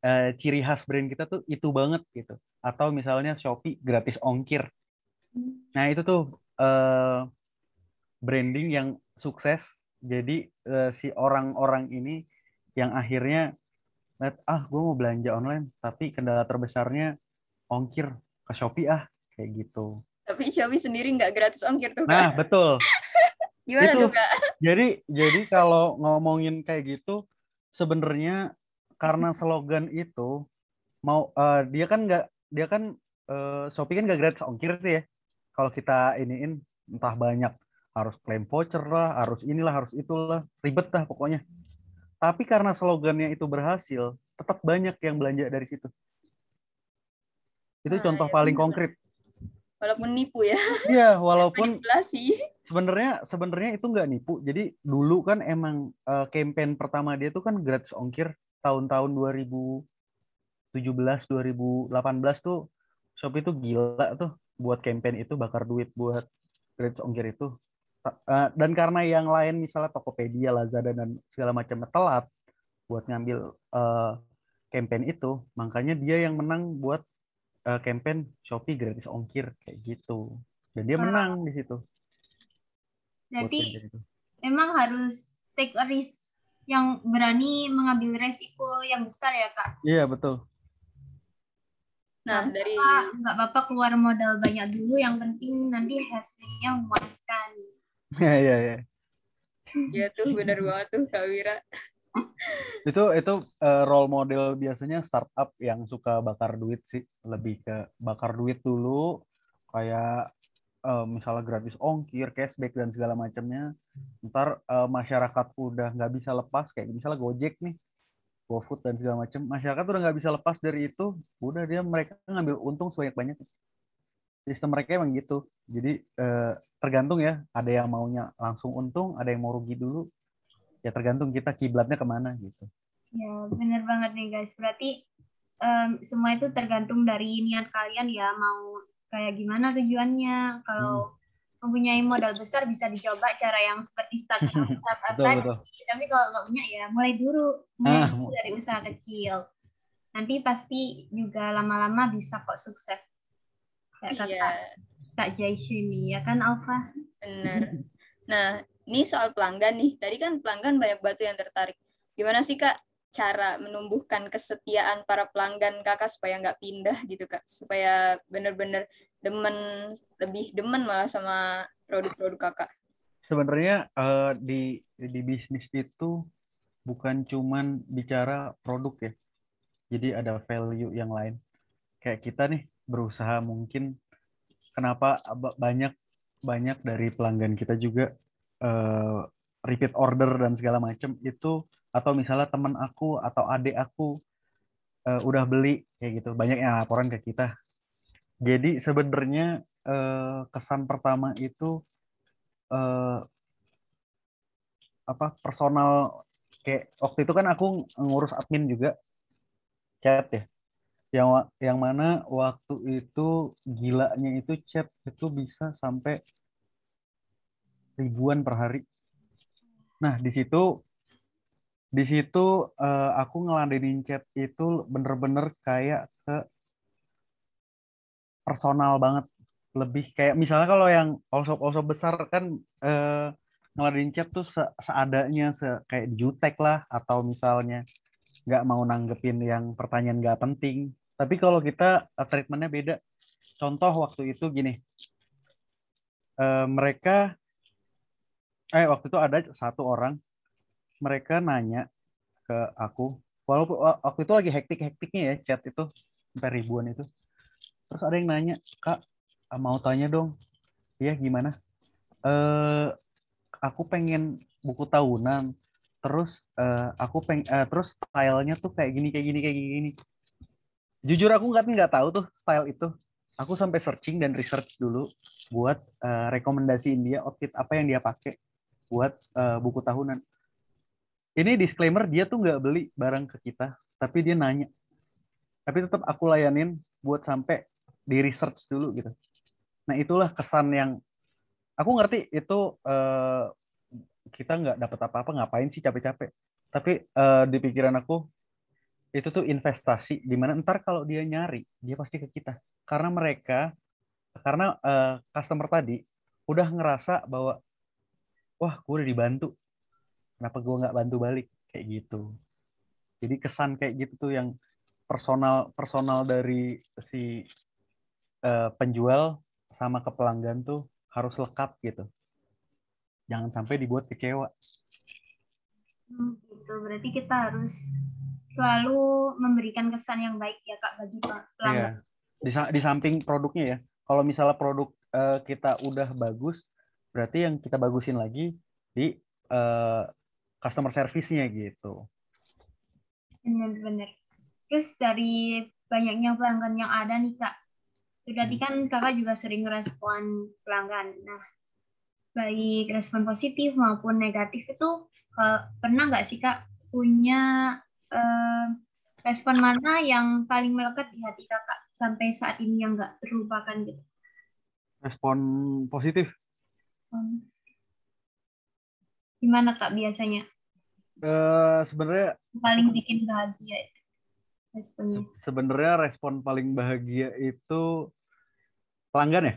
Uh, ciri khas brand kita tuh itu banget gitu. Atau misalnya Shopee gratis ongkir. Nah itu tuh uh, branding yang sukses. Jadi uh, si orang-orang ini yang akhirnya lihat ah gue mau belanja online tapi kendala terbesarnya ongkir ke Shopee ah kayak gitu. Tapi Shopee sendiri nggak gratis ongkir tuh. Nah, betul. Gimana itu, tuh, Kak? Jadi jadi kalau ngomongin kayak gitu sebenarnya karena slogan itu mau uh, dia kan nggak dia kan uh, Shopee kan nggak gratis ongkir tuh ya. Kalau kita iniin entah banyak harus klaim voucher lah, harus inilah, harus itulah, ribet lah pokoknya. Tapi karena slogannya itu berhasil, tetap banyak yang belanja dari situ. Itu nah, contoh ya paling bener. konkret walaupun nipu ya iya walaupun sebenarnya sebenarnya itu nggak nipu jadi dulu kan emang uh, campaign pertama dia tuh kan gratis ongkir tahun-tahun 2017 2018 tuh Shopee itu gila tuh buat campaign itu bakar duit buat gratis ongkir itu uh, dan karena yang lain misalnya Tokopedia Lazada dan segala macam telat buat ngambil uh, campaign itu makanya dia yang menang buat uh, campaign Shopee gratis ongkir kayak gitu. Dan dia menang di situ. Jadi emang harus take a risk yang berani mengambil resiko yang besar ya kak. Iya betul. Nah gak dari nggak apa-apa keluar modal banyak dulu, yang penting nanti hasilnya memuaskan. Iya iya iya. Iya tuh benar banget tuh Kak Wira itu itu uh, role model biasanya startup yang suka bakar duit sih lebih ke bakar duit dulu kayak uh, misalnya gratis ongkir cashback dan segala macamnya ntar uh, masyarakat udah nggak bisa lepas kayak misalnya Gojek nih GoFood dan segala macam masyarakat udah nggak bisa lepas dari itu. Udah dia mereka ngambil untung sebanyak banyak sistem mereka emang gitu. Jadi uh, tergantung ya ada yang maunya langsung untung ada yang mau rugi dulu. Ya tergantung kita kiblatnya ke mana gitu. Ya benar banget nih guys. Berarti um, semua itu tergantung dari niat kalian ya mau kayak gimana tujuannya. Kalau hmm. Mempunyai modal besar bisa dicoba cara yang seperti startup startup tadi tapi kalau nggak punya ya mulai dulu mulai ah. dulu dari usaha kecil nanti pasti juga lama-lama bisa kok sukses kayak kata iya. Kak Jaisini ya kan Alfa benar nah ini soal pelanggan nih. Tadi kan pelanggan banyak batu yang tertarik. Gimana sih Kak cara menumbuhkan kesetiaan para pelanggan Kakak supaya nggak pindah gitu Kak? Supaya benar-benar demen, lebih demen malah sama produk-produk Kakak. Sebenarnya uh, di di bisnis itu bukan cuman bicara produk ya. Jadi ada value yang lain. Kayak kita nih berusaha mungkin kenapa banyak banyak dari pelanggan kita juga uh, repeat order dan segala macam itu atau misalnya teman aku atau adik aku uh, udah beli kayak gitu. Banyak yang laporan ke kita. Jadi sebenarnya uh, kesan pertama itu uh, apa personal kayak waktu itu kan aku ngurus admin juga chat ya. Yang yang mana waktu itu gilanya itu chat itu bisa sampai ribuan per hari. Nah, di situ di situ uh, aku ngeladenin chat itu bener-bener kayak ke personal banget. Lebih kayak misalnya kalau yang also-also besar kan uh, ngeladenin chat tuh se seadanya se kayak jutek lah atau misalnya nggak mau nanggepin yang pertanyaan nggak penting. Tapi kalau kita uh, treatmentnya beda. Contoh waktu itu gini, uh, mereka eh waktu itu ada satu orang mereka nanya ke aku walaupun waktu itu lagi hektik-hektiknya ya chat itu sampai ribuan itu. Terus ada yang nanya kak mau tanya dong iya gimana? Eh aku pengen buku tahunan terus uh, aku peng uh, terus stylenya tuh kayak gini kayak gini kayak gini jujur aku nggak nggak tahu tuh style itu. Aku sampai searching dan research dulu buat uh, rekomendasiin dia outfit apa yang dia pakai buat uh, buku tahunan. Ini disclaimer dia tuh nggak beli barang ke kita tapi dia nanya. Tapi tetap aku layanin buat sampai di research dulu gitu. Nah itulah kesan yang aku ngerti itu uh, kita nggak dapat apa-apa ngapain sih capek-capek. Tapi uh, di pikiran aku itu tuh investasi di mana ntar kalau dia nyari dia pasti ke kita. Karena mereka karena uh, customer tadi udah ngerasa bahwa wah gue udah dibantu kenapa gue nggak bantu balik? Kayak gitu. Jadi kesan kayak gitu tuh yang personal personal dari si uh, penjual sama ke pelanggan tuh harus lekat gitu. Jangan sampai dibuat kecewa. Hmm, gitu. Berarti kita harus selalu memberikan kesan yang baik ya kak bagi pelanggan. Iya. di, di samping produknya ya. Kalau misalnya produk uh, kita udah bagus berarti yang kita bagusin lagi di uh, customer service-nya gitu. Benar-benar. Terus dari banyaknya pelanggan yang ada nih kak, berarti kan kakak juga sering respon pelanggan. Nah, baik respon positif maupun negatif itu pernah nggak sih kak punya uh, respon mana yang paling melekat di hati kakak sampai saat ini yang nggak terlupakan gitu? Respon positif. Hmm. Gimana kak biasanya? Uh, sebenarnya paling bikin bahagia responnya. Se sebenarnya respon paling bahagia itu pelanggan ya?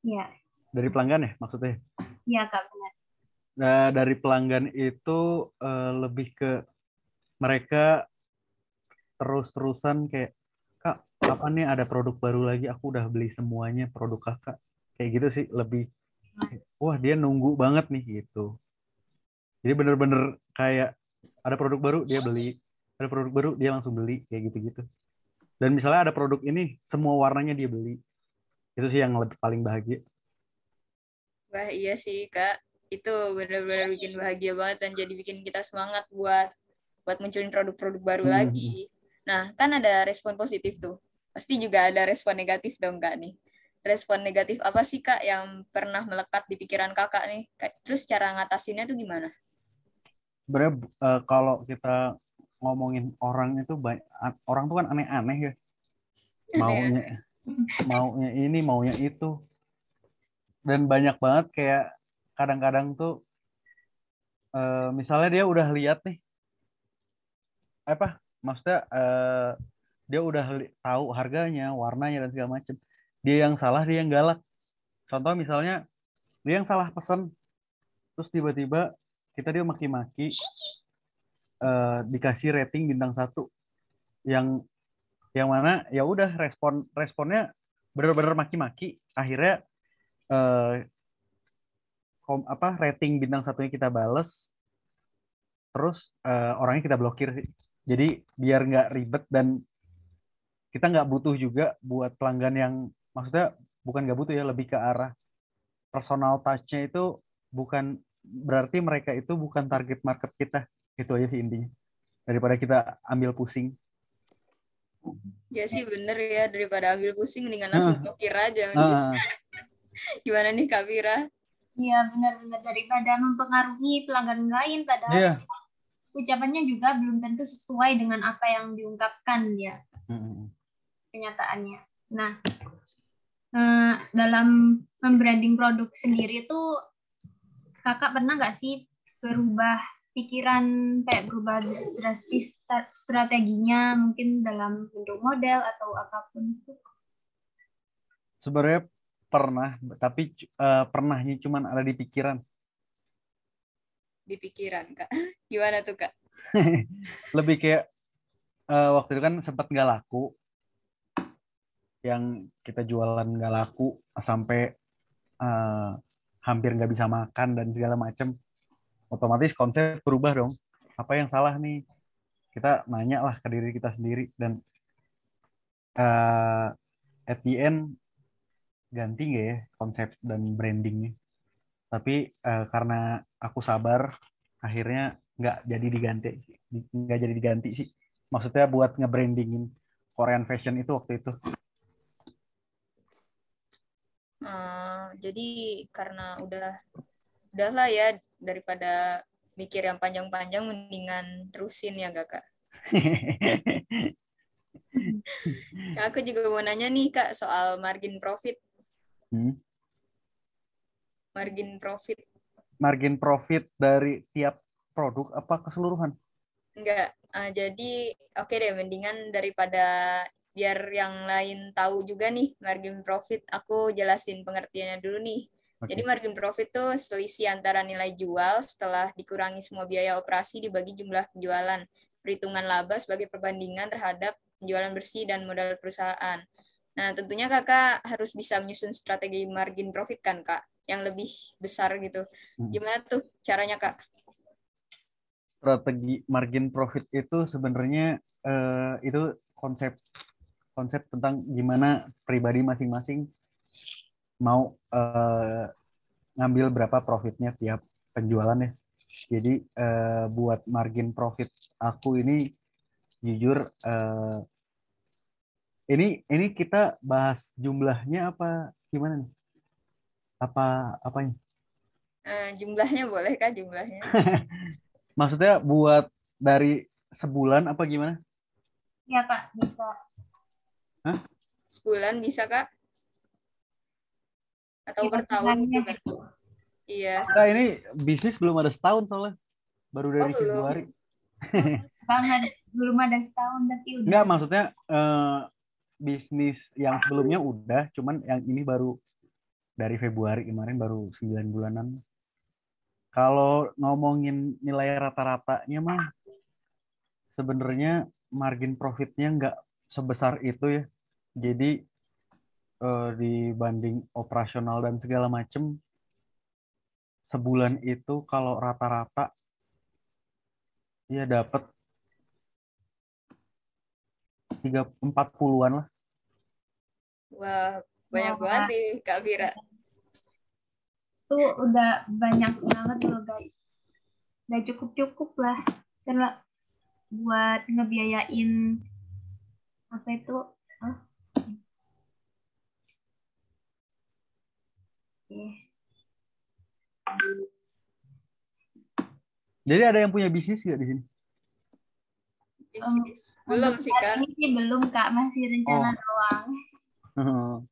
Iya. Dari pelanggan ya maksudnya? Iya kak benar. Nah, dari pelanggan itu uh, lebih ke mereka terus-terusan kayak kak kapan nih ada produk baru lagi aku udah beli semuanya produk kakak kayak gitu sih lebih wah dia nunggu banget nih gitu. Jadi bener-bener kayak ada produk baru dia beli. Ada produk baru dia langsung beli kayak gitu-gitu. Dan misalnya ada produk ini semua warnanya dia beli. Itu sih yang lebih paling bahagia. Wah iya sih kak. Itu benar-benar bikin bahagia banget dan jadi bikin kita semangat buat buat munculin produk-produk baru hmm. lagi. Nah kan ada respon positif tuh. Pasti juga ada respon negatif dong kak nih respon negatif apa sih kak yang pernah melekat di pikiran kakak nih? Terus cara ngatasinnya tuh gimana? Sebenarnya uh, kalau kita ngomongin orang itu banyak, orang tuh kan aneh-aneh ya. Maunya maunya ini, maunya itu. Dan banyak banget kayak kadang-kadang tuh uh, misalnya dia udah lihat nih apa maksudnya uh, dia udah tahu harganya, warnanya dan segala macam dia yang salah dia yang galak. Contoh misalnya dia yang salah pesan terus tiba-tiba kita dia maki-maki uh, dikasih rating bintang satu. Yang yang mana ya udah respon responnya benar-benar maki-maki. Akhirnya uh, kom, apa rating bintang satunya kita bales terus uh, orangnya kita blokir. Jadi biar nggak ribet dan kita nggak butuh juga buat pelanggan yang maksudnya bukan gak butuh ya lebih ke arah personal touch-nya itu bukan berarti mereka itu bukan target market kita. Itu aja sih intinya. Daripada kita ambil pusing. Ya sih bener ya. Daripada ambil pusing mendingan langsung uh, blokir aja. Uh, gimana nih Kak Vira Iya benar-benar daripada mempengaruhi pelanggan lain padahal yeah. ucapannya juga belum tentu sesuai dengan apa yang diungkapkan ya. Hmm. kenyataannya. Nah uh, dalam membranding produk sendiri itu kakak pernah nggak sih berubah pikiran kayak berubah drastis strateginya mungkin dalam bentuk model atau apa pun itu? Sebenarnya pernah, tapi uh, pernahnya cuma ada di pikiran. Di pikiran kak, gimana tuh kak? Lebih kayak uh, waktu itu kan sempat nggak laku, yang kita jualan nggak laku sampai uh, hampir nggak bisa makan dan segala macam otomatis konsep berubah dong. Apa yang salah nih? Kita nanya lah ke diri kita sendiri dan uh, at the end ganti nggak ya konsep dan brandingnya? Tapi uh, karena aku sabar akhirnya nggak jadi diganti nggak jadi diganti sih. Maksudnya buat nge-brandingin Korean fashion itu waktu itu Uh, jadi karena udah udahlah ya daripada mikir yang panjang-panjang mendingan terusin ya gak kak? kak aku juga mau nanya nih kak soal margin profit. Hmm. Margin profit. Margin profit dari tiap produk apa keseluruhan? Enggak. Uh, jadi oke okay deh mendingan daripada biar yang lain tahu juga nih margin profit, aku jelasin pengertiannya dulu nih. Okay. Jadi margin profit itu selisih antara nilai jual setelah dikurangi semua biaya operasi dibagi jumlah penjualan. Perhitungan laba sebagai perbandingan terhadap penjualan bersih dan modal perusahaan. Nah, tentunya kakak harus bisa menyusun strategi margin profit kan kak, yang lebih besar gitu. Hmm. Gimana tuh caranya kak? Strategi margin profit itu sebenarnya uh, itu konsep konsep tentang gimana pribadi masing-masing mau uh, ngambil berapa profitnya tiap penjualan ya. Jadi uh, buat margin profit aku ini jujur uh, ini ini kita bahas jumlahnya apa gimana nih? Apa apanya? Uh, jumlahnya boleh kah jumlahnya? Maksudnya buat dari sebulan apa gimana? Ya Pak, bisa. Hah? Sebulan bisa Kak? atau per tahun juga. Iya. Nah, ini bisnis belum ada setahun soalnya. Baru dari oh, Februari. Banget. Belum ada setahun tapi udah. Enggak, maksudnya uh, bisnis yang sebelumnya udah, cuman yang ini baru dari Februari kemarin baru 9 bulanan. Kalau ngomongin nilai rata-ratanya mah sebenarnya margin profitnya nggak sebesar itu ya. Jadi uh, dibanding operasional dan segala macem sebulan itu kalau rata-rata ya dapat tiga empat puluhan lah. Wah banyak Wah. banget nih Kak Vira. Itu udah banyak banget loh guys. Udah cukup-cukup lah. Karena buat ngebiayain apa itu Jadi ada yang punya bisnis nggak di sini? Bisnis. Um, belum sih, Kak. Ini sih belum, Kak. Masih rencana oh. doang.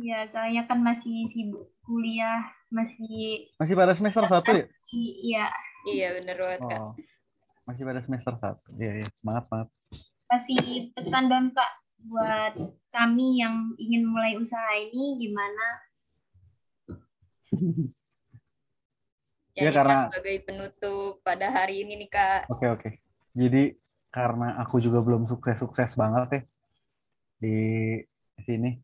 Ya, soalnya kan masih sibuk kuliah, masih... Masih pada semester satu ya? Iya. Iya, bener banget, Kak. Oh. Masih pada semester satu. Iya, iya. Semangat, semangat. Kasih pesan dong, Kak, buat kami yang ingin mulai usaha ini, gimana ya, ya karena sebagai penutup pada hari ini nih kak. Oke okay, oke. Okay. Jadi karena aku juga belum sukses-sukses banget ya di sini.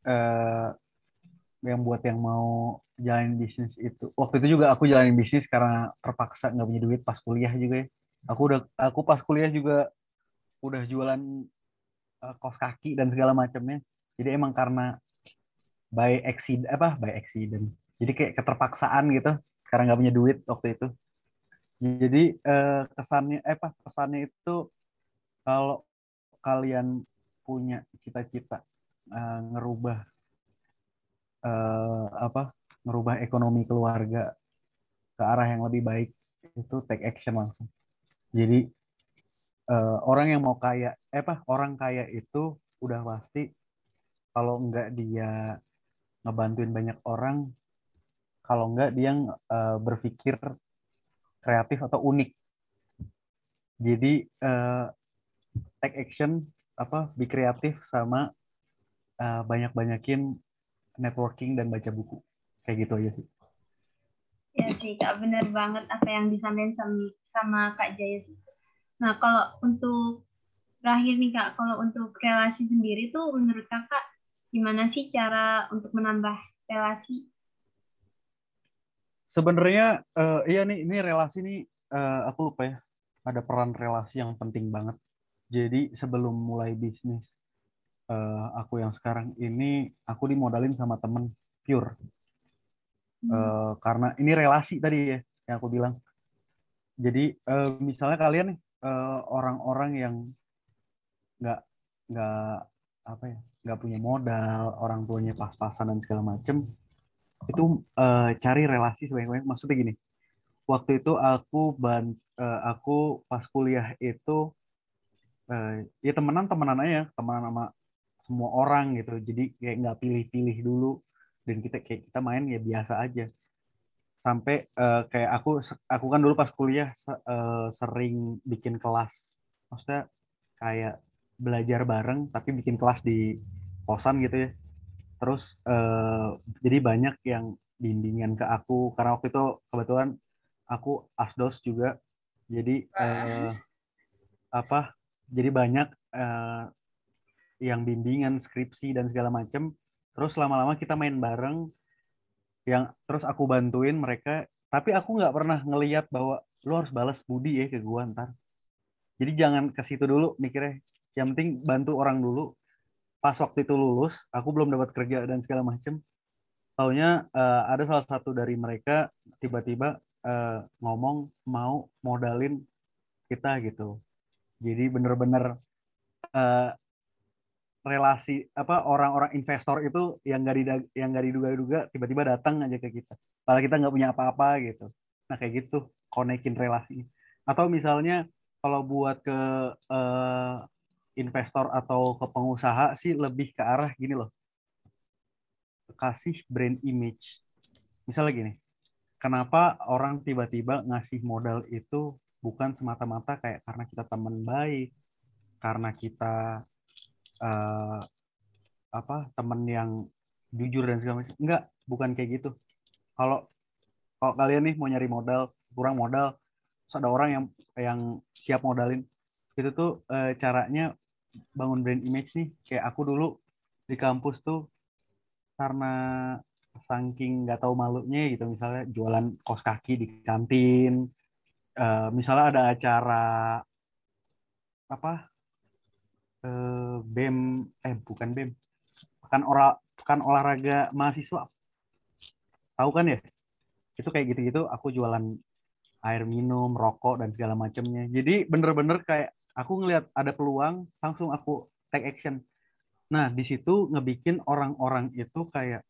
Uh, yang buat yang mau jalan bisnis itu waktu itu juga aku jalanin bisnis karena terpaksa nggak punya duit pas kuliah juga ya aku udah aku pas kuliah juga udah jualan uh, kos kaki dan segala macamnya. Jadi emang karena by accident apa by accident. Jadi kayak keterpaksaan gitu karena nggak punya duit waktu itu. Jadi eh, kesannya eh apa pesannya itu kalau kalian punya cita-cita eh, ngerubah eh, apa ngerubah ekonomi keluarga ke arah yang lebih baik itu take action langsung jadi eh, orang yang mau kaya eh apa orang kaya itu udah pasti kalau nggak dia ngebantuin banyak orang kalau enggak dia uh, berpikir kreatif atau unik. Jadi uh, take action apa be kreatif sama uh, banyak-banyakin networking dan baca buku. Kayak gitu aja sih ya sih kak benar banget apa yang disampaikan sama, sama kak Jaya nah kalau untuk terakhir nih kak kalau untuk relasi sendiri tuh menurut kakak gimana sih cara untuk menambah relasi? Sebenarnya uh, iya nih ini relasi nih uh, aku lupa ya ada peran relasi yang penting banget. Jadi sebelum mulai bisnis uh, aku yang sekarang ini aku dimodalin sama temen pure hmm. uh, karena ini relasi tadi ya yang aku bilang. Jadi uh, misalnya kalian nih orang-orang uh, yang nggak nggak apa ya nggak punya modal orang tuanya pas-pasan dan segala macem itu uh, cari relasi sebanyak-banyak. Maksudnya gini, waktu itu aku ban uh, aku pas kuliah itu uh, ya temenan temenan aja, temenan sama semua orang gitu. Jadi kayak nggak pilih-pilih dulu dan kita kayak kita main ya biasa aja. Sampai uh, kayak aku aku kan dulu pas kuliah uh, sering bikin kelas. Maksudnya kayak belajar bareng tapi bikin kelas di kosan gitu ya terus uh, jadi banyak yang bimbingan ke aku karena waktu itu kebetulan aku asdos juga jadi uh, apa jadi banyak uh, yang bimbingan skripsi dan segala macam terus lama-lama kita main bareng yang terus aku bantuin mereka. Tapi aku nggak pernah ngeliat bahwa lu harus balas budi ya ke gua ntar. Jadi jangan ke situ dulu mikirnya. Yang penting bantu orang dulu. Pas waktu itu lulus aku belum dapat kerja dan segala macem. Taunya uh, ada salah satu dari mereka tiba-tiba uh, ngomong mau modalin kita gitu. Jadi bener-bener uh, relasi apa orang-orang investor itu yang gak dida, yang gak diduga-duga tiba-tiba datang aja ke kita padahal kita nggak punya apa-apa gitu nah kayak gitu konekin relasi atau misalnya kalau buat ke uh, investor atau ke pengusaha sih lebih ke arah gini loh. Kasih brand image. Misalnya gini, kenapa orang tiba-tiba ngasih modal itu bukan semata-mata kayak karena kita teman baik, karena kita uh, apa teman yang jujur dan segala macam. Enggak, bukan kayak gitu. Kalau kalau kalian nih mau nyari modal, kurang modal, terus ada orang yang yang siap modalin, itu tuh e, caranya bangun brand image nih kayak aku dulu di kampus tuh karena saking nggak tahu malunya gitu misalnya jualan kos kaki di kantin uh, misalnya ada acara apa uh, bem eh bukan bem. Kan olah kan olahraga mahasiswa. Tahu kan ya? Itu kayak gitu-gitu aku jualan air minum rokok dan segala macamnya. Jadi bener-bener kayak aku ngelihat ada peluang langsung aku take action. Nah di situ ngebikin orang-orang itu kayak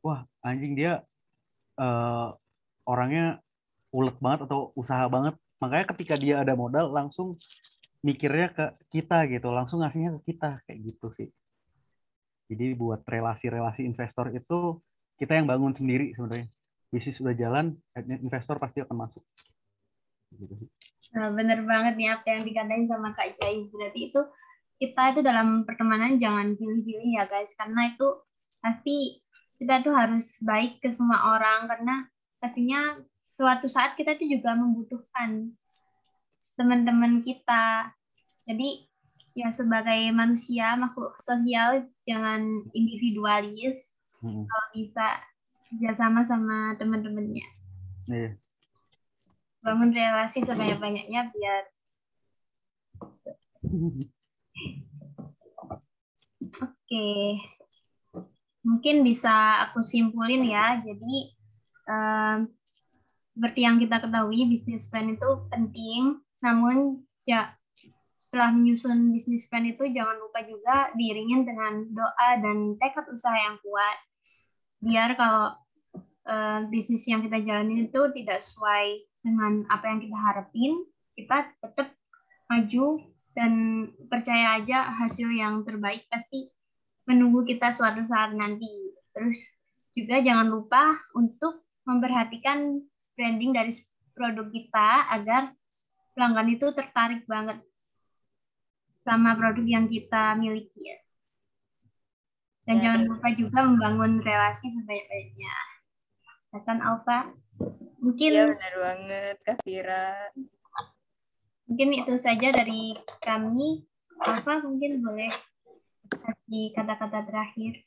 wah anjing dia uh, orangnya ulet banget atau usaha banget. Makanya ketika dia ada modal langsung mikirnya ke kita gitu langsung ngasihnya ke kita kayak gitu sih jadi buat relasi-relasi investor itu kita yang bangun sendiri sebenarnya bisnis sudah jalan investor pasti akan masuk gitu Nah, bener banget nih apa yang dikatain sama Kak Jais. Berarti itu kita itu dalam pertemanan jangan pilih-pilih ya guys. Karena itu pasti kita tuh harus baik ke semua orang. Karena pastinya suatu saat kita tuh juga membutuhkan teman-teman kita. Jadi ya sebagai manusia, makhluk sosial, jangan individualis. Hmm. Kalau bisa kerjasama sama teman-temannya. Yeah bangun relasi sebanyak-banyaknya biar Oke, mungkin bisa aku simpulin ya. Jadi um, seperti yang kita ketahui bisnis plan itu penting, namun ya setelah menyusun bisnis plan itu jangan lupa juga diiringin dengan doa dan tekad usaha yang kuat. Biar kalau uh, bisnis yang kita jalani itu tidak sesuai dengan apa yang kita harapin, kita tetap maju dan percaya aja hasil yang terbaik pasti menunggu kita suatu saat nanti. Terus juga jangan lupa untuk memperhatikan branding dari produk kita agar pelanggan itu tertarik banget sama produk yang kita miliki. Dan ya, jangan lupa juga membangun relasi sebaik-baiknya. Ya kan Alfa? Mungkin ya, benar banget Kak Fira. Mungkin itu saja dari kami. Apa mungkin boleh kasih kata-kata terakhir.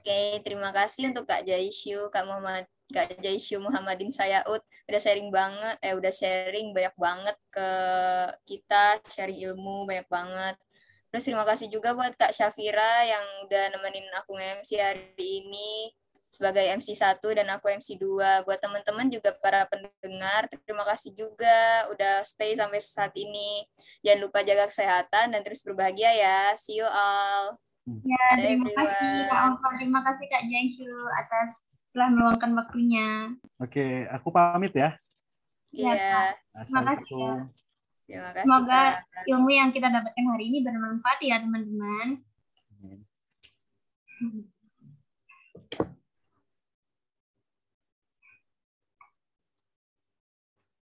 Oke, terima kasih untuk Kak Jaisyu, Kak Muhammad, Kak Jaisyu Muhammadin Sayaud udah sharing banget, eh udah sharing banyak banget ke kita, sharing ilmu banyak banget. Terus terima kasih juga buat Kak Syafira yang udah nemenin aku nge-MC hari ini sebagai MC1 dan aku MC2. Buat teman-teman juga para pendengar, terima kasih juga udah stay sampai saat ini. Jangan lupa jaga kesehatan dan terus berbahagia ya. See you all. Ya, terima kasih. Kak Alfa, terima kasih Kak Jaisu atas telah meluangkan waktunya. Oke, aku pamit ya. Iya, Iya. Terima kasih ya. Terima kasih. Semoga Kak. ilmu yang kita dapatkan hari ini bermanfaat ya teman-teman. Amin. Hmm.